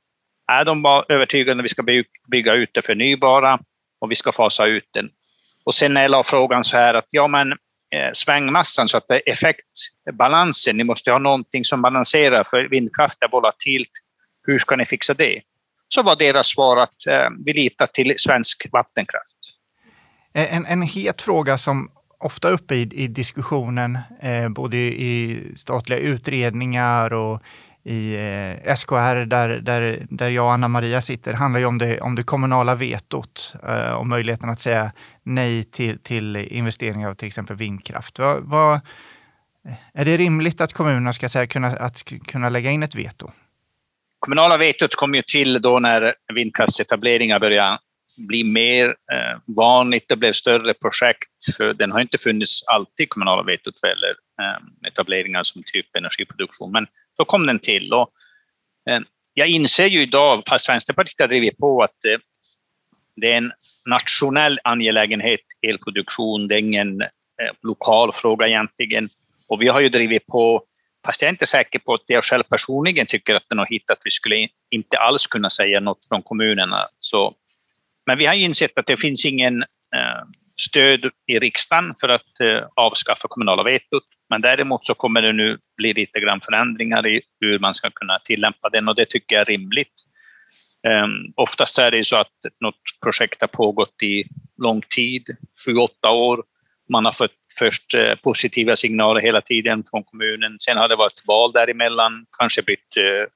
Nej, de var övertygade att vi ska bygga ut det förnybara och vi ska fasa ut den. Och sen när jag la frågan så här att ja, men eh, svängmassan, så att det är effektbalansen, ni måste ha någonting som balanserar, för vindkraft är volatilt. Hur ska ni fixa det? så var deras svar att eh, vi litar till svensk vattenkraft. Eh, en, en het fråga som ofta är uppe i, i diskussionen, eh, både i statliga utredningar och i eh, SKR där, där, där jag och Anna-Maria sitter, handlar ju om det, om det kommunala vetot eh, och möjligheten att säga nej till, till investeringar av till exempel vindkraft. Va, va, är det rimligt att kommunerna ska säga, kunna, att kunna lägga in ett veto? kommunala vetot kom ju till då när vindkraftsetableringar började bli mer eh, vanligt, det blev större projekt, för den har inte funnits alltid, kommunala vetot, för eh, etableringar som typ energiproduktion, men då kom den till. Och, eh, jag inser ju idag, fast Vänsterpartiet har drivit på, att eh, det är en nationell angelägenhet, elproduktion, det är ingen eh, lokal fråga egentligen. Och vi har ju drivit på Fast jag är inte säker på att jag själv personligen tycker att den har hittat vi skulle inte alls kunna säga något från kommunerna. Så, men vi har insett att det finns ingen eh, stöd i riksdagen för att eh, avskaffa kommunala vetot. Men däremot så kommer det nu bli lite grann förändringar i hur man ska kunna tillämpa den och det tycker jag är rimligt. Um, oftast är det så att något projekt har pågått i lång tid, sju, åtta år. Man har fått först eh, positiva signaler hela tiden från kommunen. Sen har det varit val däremellan, kanske bytt eh,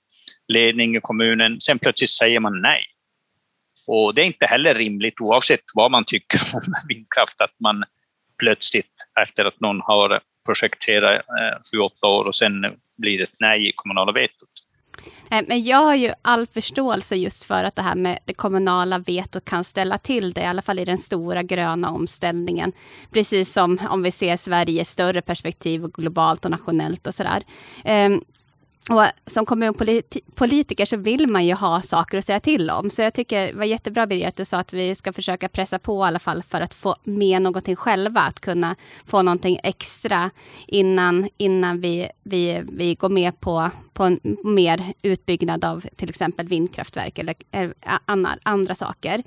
ledning i kommunen. Sen plötsligt säger man nej. Och det är inte heller rimligt, oavsett vad man tycker om vindkraft, att man plötsligt efter att någon har projekterat eh, sju, åtta år och sen blir det ett nej i kommunala vetot. Eh, men jag har ju all förståelse just för att det här med det kommunala vetot kan ställa till det, i alla fall i den stora gröna omställningen. Precis som om vi ser Sverige i större perspektiv, globalt och nationellt och sådär. Ehm, och som kommunpolitiker så vill man ju ha saker att säga till om. Så jag tycker det var jättebra Birger att du sa att vi ska försöka pressa på i alla fall för att få med någonting själva. Att kunna få någonting extra innan, innan vi, vi, vi går med på, på en mer utbyggnad av till exempel vindkraftverk eller andra, andra saker.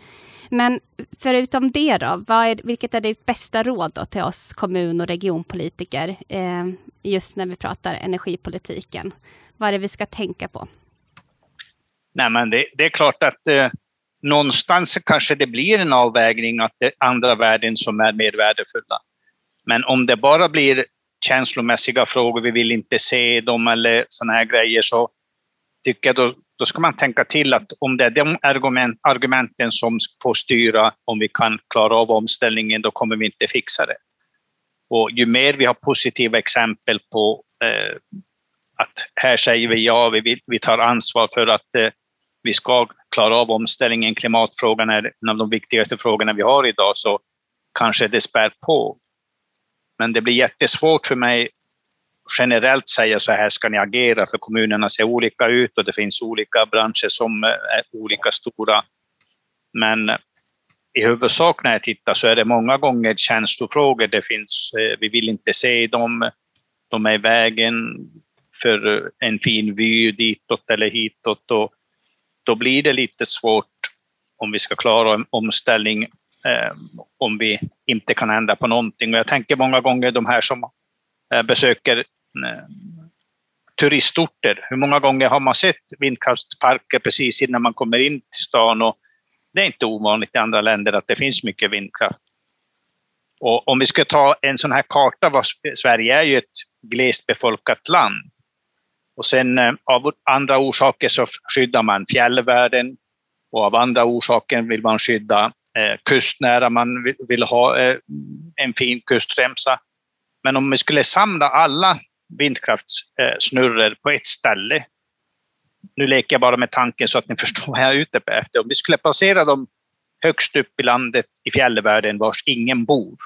Men förutom det då, vad är, vilket är ditt bästa råd då till oss kommun och regionpolitiker eh, just när vi pratar energipolitiken? Vad är det vi ska tänka på? Nej, men det, det är klart att eh, någonstans kanske det blir en avvägning att det är andra värden som är mer värdefulla. Men om det bara blir känslomässiga frågor, vi vill inte se dem eller sådana här grejer, så tycker jag då, då ska man tänka till att om det är de argument, argumenten som får styra om vi kan klara av omställningen, då kommer vi inte fixa det. Och ju mer vi har positiva exempel på eh, att här säger vi ja, vi, vi tar ansvar för att eh, vi ska klara av omställningen. Klimatfrågan är en av de viktigaste frågorna vi har idag, så kanske det spär på. Men det blir jättesvårt för mig generellt säga så här ska ni agera, för kommunerna ser olika ut och det finns olika branscher som eh, är olika stora. Men eh, i huvudsak när jag tittar så är det många gånger känslofrågor. Det finns, eh, vi vill inte se dem, de är i vägen, för eh, en fin vy ditåt eller hitåt. Och då blir det lite svårt om vi ska klara en omställning eh, om vi inte kan ändra på någonting. Och jag tänker många gånger de här som eh, besöker eh, turistorter. Hur många gånger har man sett vindkraftsparker precis innan man kommer in till stan? Och det är inte ovanligt i andra länder att det finns mycket vindkraft. Och om vi ska ta en sån här karta, Sverige är ju ett glest befolkat land. Och sen eh, av andra orsaker så skyddar man fjällvärlden och av andra orsaker vill man skydda eh, kustnära, man vill, vill ha eh, en fin kustremsa. Men om vi skulle samla alla vindkraftssnurror eh, på ett ställe, nu leker jag bara med tanken så att ni förstår vad jag är ute efter. Om vi skulle placera dem högst upp i landet i fjällvärlden vars ingen bor,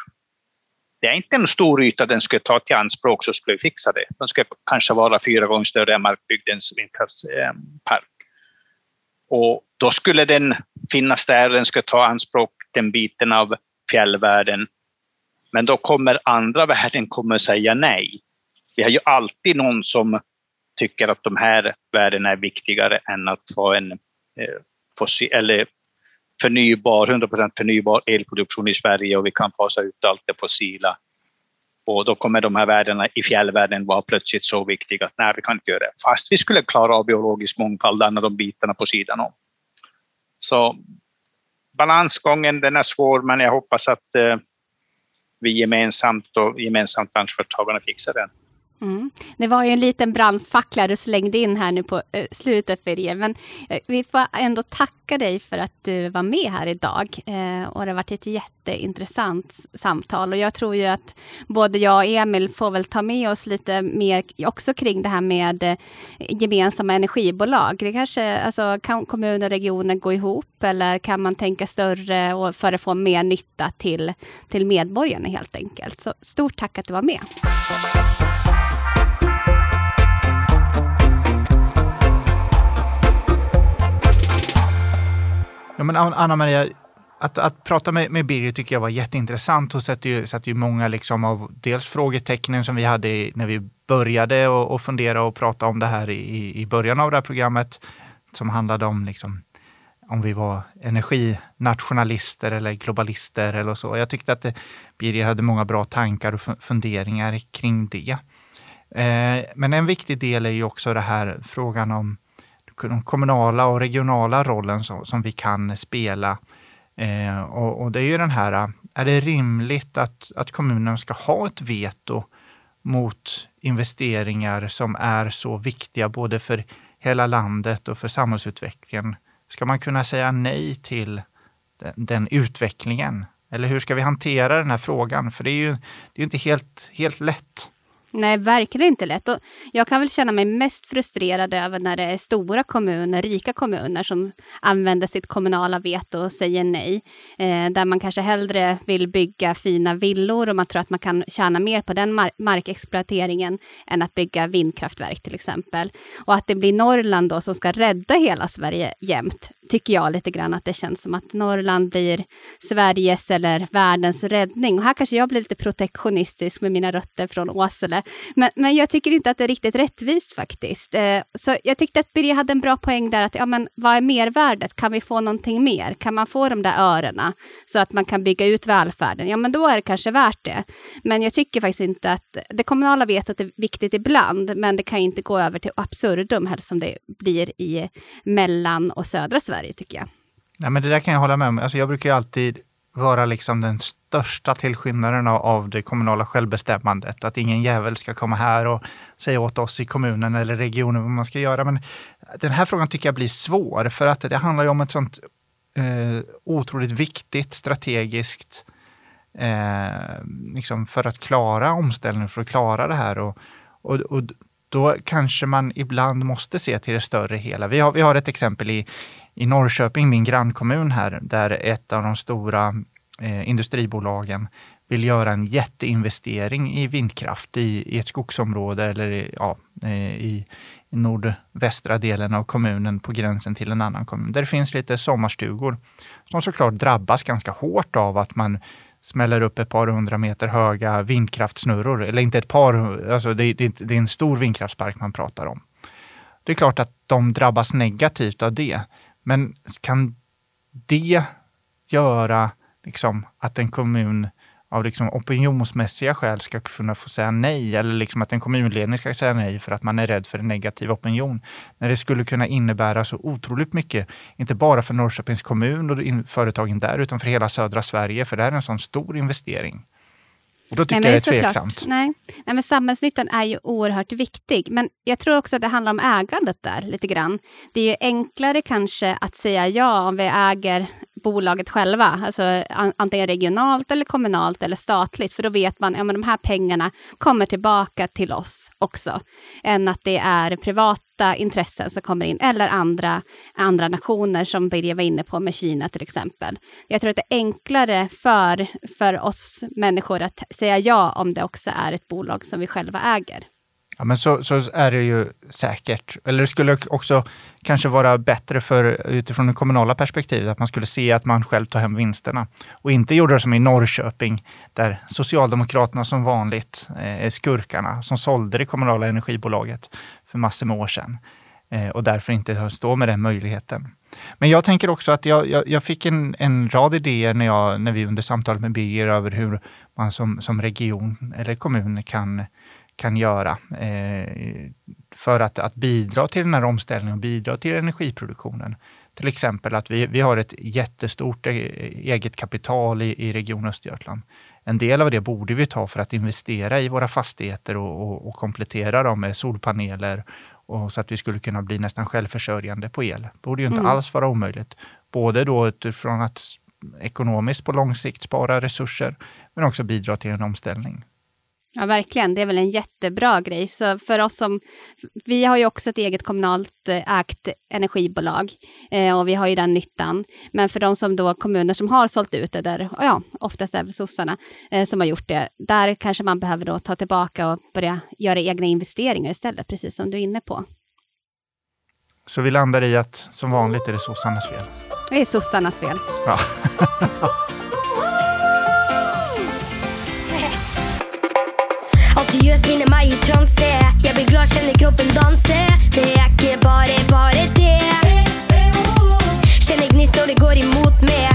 det är inte en stor yta den skulle ta till anspråk så skulle vi fixa det. Den skulle kanske vara fyra gånger större än Markbygdens vindkraftspark. Och då skulle den finnas där, den skulle ta anspråk den biten av fjällvärlden. Men då kommer andra värden kommer säga nej. Vi har ju alltid någon som tycker att de här värdena är viktigare än att ha en eh, fossil, eller förnybar, 100% förnybar elproduktion i Sverige och vi kan fasa ut allt det fossila. Och då kommer de här värdena i fjällvärlden vara plötsligt så viktiga att nej, vi kan inte göra det. Fast vi skulle klara av biologisk mångfald, alla de bitarna på sidan om. Så balansgången den är svår, men jag hoppas att eh, vi gemensamt och gemensamt branschföretagarna fixar den. Mm. Det var ju en liten brandfackla du slängde in här nu på uh, slutet Birger. Men eh, vi får ändå tacka dig för att du var med här idag. Eh, och det har varit ett jätteintressant samtal. Och jag tror ju att både jag och Emil får väl ta med oss lite mer också kring det här med gemensamma energibolag. Det kanske, alltså, kan kommuner och regioner gå ihop eller kan man tänka större och för att få mer nytta till, till medborgarna helt enkelt. Så stort tack att du var med. Ja, men Anna Maria, att, att prata med, med Birger tycker jag var jätteintressant och sätter ju, sätter ju många liksom av dels frågetecknen som vi hade i, när vi började och, och fundera och prata om det här i, i början av det här programmet som handlade om, liksom, om vi var energinationalister eller globalister eller så. Jag tyckte att eh, Birger hade många bra tankar och funderingar kring det. Eh, men en viktig del är ju också det här frågan om den kommunala och regionala rollen som, som vi kan spela. Eh, och, och, det är ju den här, är det rimligt att, att kommunen ska ha ett veto mot investeringar som är så viktiga både för hela landet och för samhällsutvecklingen? Ska man kunna säga nej till den, den utvecklingen? Eller hur ska vi hantera den här frågan? För det är ju det är inte helt, helt lätt. Nej, verkligen inte lätt. Och jag kan väl känna mig mest frustrerad över när det är stora kommuner, rika kommuner som använder sitt kommunala veto och säger nej. Eh, där man kanske hellre vill bygga fina villor och man tror att man kan tjäna mer på den mar markexploateringen än att bygga vindkraftverk till exempel. Och att det blir Norrland då som ska rädda hela Sverige jämt, tycker jag lite grann att det känns som att Norrland blir Sveriges eller världens räddning. Och här kanske jag blir lite protektionistisk med mina rötter från Åsele men, men jag tycker inte att det är riktigt rättvist faktiskt. Eh, så jag tyckte att Birger hade en bra poäng där, att ja, men vad är mervärdet? Kan vi få någonting mer? Kan man få de där örena så att man kan bygga ut välfärden? Ja, men då är det kanske värt det. Men jag tycker faktiskt inte att det kommunala vetot är viktigt ibland, men det kan inte gå över till absurdum, helst som det blir i mellan och södra Sverige tycker jag. Ja, men det där kan jag hålla med om. Alltså, jag brukar ju alltid vara liksom den största tillskyndaren av det kommunala självbestämmandet. Att ingen jävel ska komma här och säga åt oss i kommunen eller regionen vad man ska göra. Men den här frågan tycker jag blir svår för att det handlar ju om ett sånt eh, otroligt viktigt strategiskt eh, liksom för att klara omställningen, för att klara det här. Och, och, och då kanske man ibland måste se till det större hela. Vi har, vi har ett exempel i, i Norrköping, min grannkommun här, där ett av de stora eh, industribolagen vill göra en jätteinvestering i vindkraft i, i ett skogsområde eller i, ja, i, i nordvästra delen av kommunen på gränsen till en annan kommun. Där det finns lite sommarstugor som såklart drabbas ganska hårt av att man smäller upp ett par hundra meter höga vindkraftsnurror. Eller inte ett par, alltså det, det, det är en stor vindkraftspark man pratar om. Det är klart att de drabbas negativt av det. Men kan det göra liksom, att en kommun av liksom opinionsmässiga skäl ska kunna få säga nej eller liksom att en kommunledning ska säga nej för att man är rädd för en negativ opinion. När det skulle kunna innebära så otroligt mycket, inte bara för Norrköpings kommun och företagen där, utan för hela södra Sverige, för det är en sån stor investering. Och då tycker Nej, jag det är tveksamt. Nej. Nej, men samhällsnyttan är ju oerhört viktig. Men jag tror också att det handlar om ägandet där lite grann. Det är ju enklare kanske att säga ja om vi äger bolaget själva, alltså antingen regionalt eller kommunalt eller statligt, för då vet man att ja, de här pengarna kommer tillbaka till oss också, än att det är privata intressen som kommer in, eller andra, andra nationer som Birger var inne på med Kina till exempel. Jag tror att det är enklare för, för oss människor att säga ja om det också är ett bolag som vi själva äger. Ja, men så, så är det ju säkert. Eller det skulle också kanske vara bättre för, utifrån det kommunala perspektivet, att man skulle se att man själv tar hem vinsterna. Och inte gjorde det som i Norrköping, där Socialdemokraterna som vanligt eh, är skurkarna som sålde det kommunala energibolaget för massor med år sedan. Eh, och därför inte står med den möjligheten. Men jag tänker också att jag, jag, jag fick en, en rad idéer när, jag, när vi under samtalet med Birger över hur man som, som region eller kommun kan kan göra eh, för att, att bidra till den här omställningen och bidra till energiproduktionen. Till exempel att vi, vi har ett jättestort e, eget kapital i, i Region Östergötland. En del av det borde vi ta för att investera i våra fastigheter och, och, och komplettera dem med solpaneler och så att vi skulle kunna bli nästan självförsörjande på el. Det borde ju inte mm. alls vara omöjligt. Både då utifrån att ekonomiskt på lång sikt spara resurser, men också bidra till en omställning. Ja, verkligen. Det är väl en jättebra grej. Så för oss som... Vi har ju också ett eget kommunalt eh, ägt energibolag eh, och vi har ju den nyttan. Men för de som då kommuner som har sålt ut det, där, ja, oftast är det sossarna eh, som har gjort det, där kanske man behöver då ta tillbaka och börja göra egna investeringar istället, precis som du är inne på. Så vi landar i att som vanligt är det sossarnas fel? Det är sossarnas fel. Ja. jag känner kroppen dansa, Det är inte bara bare det. Känner gnistor det går emot mig.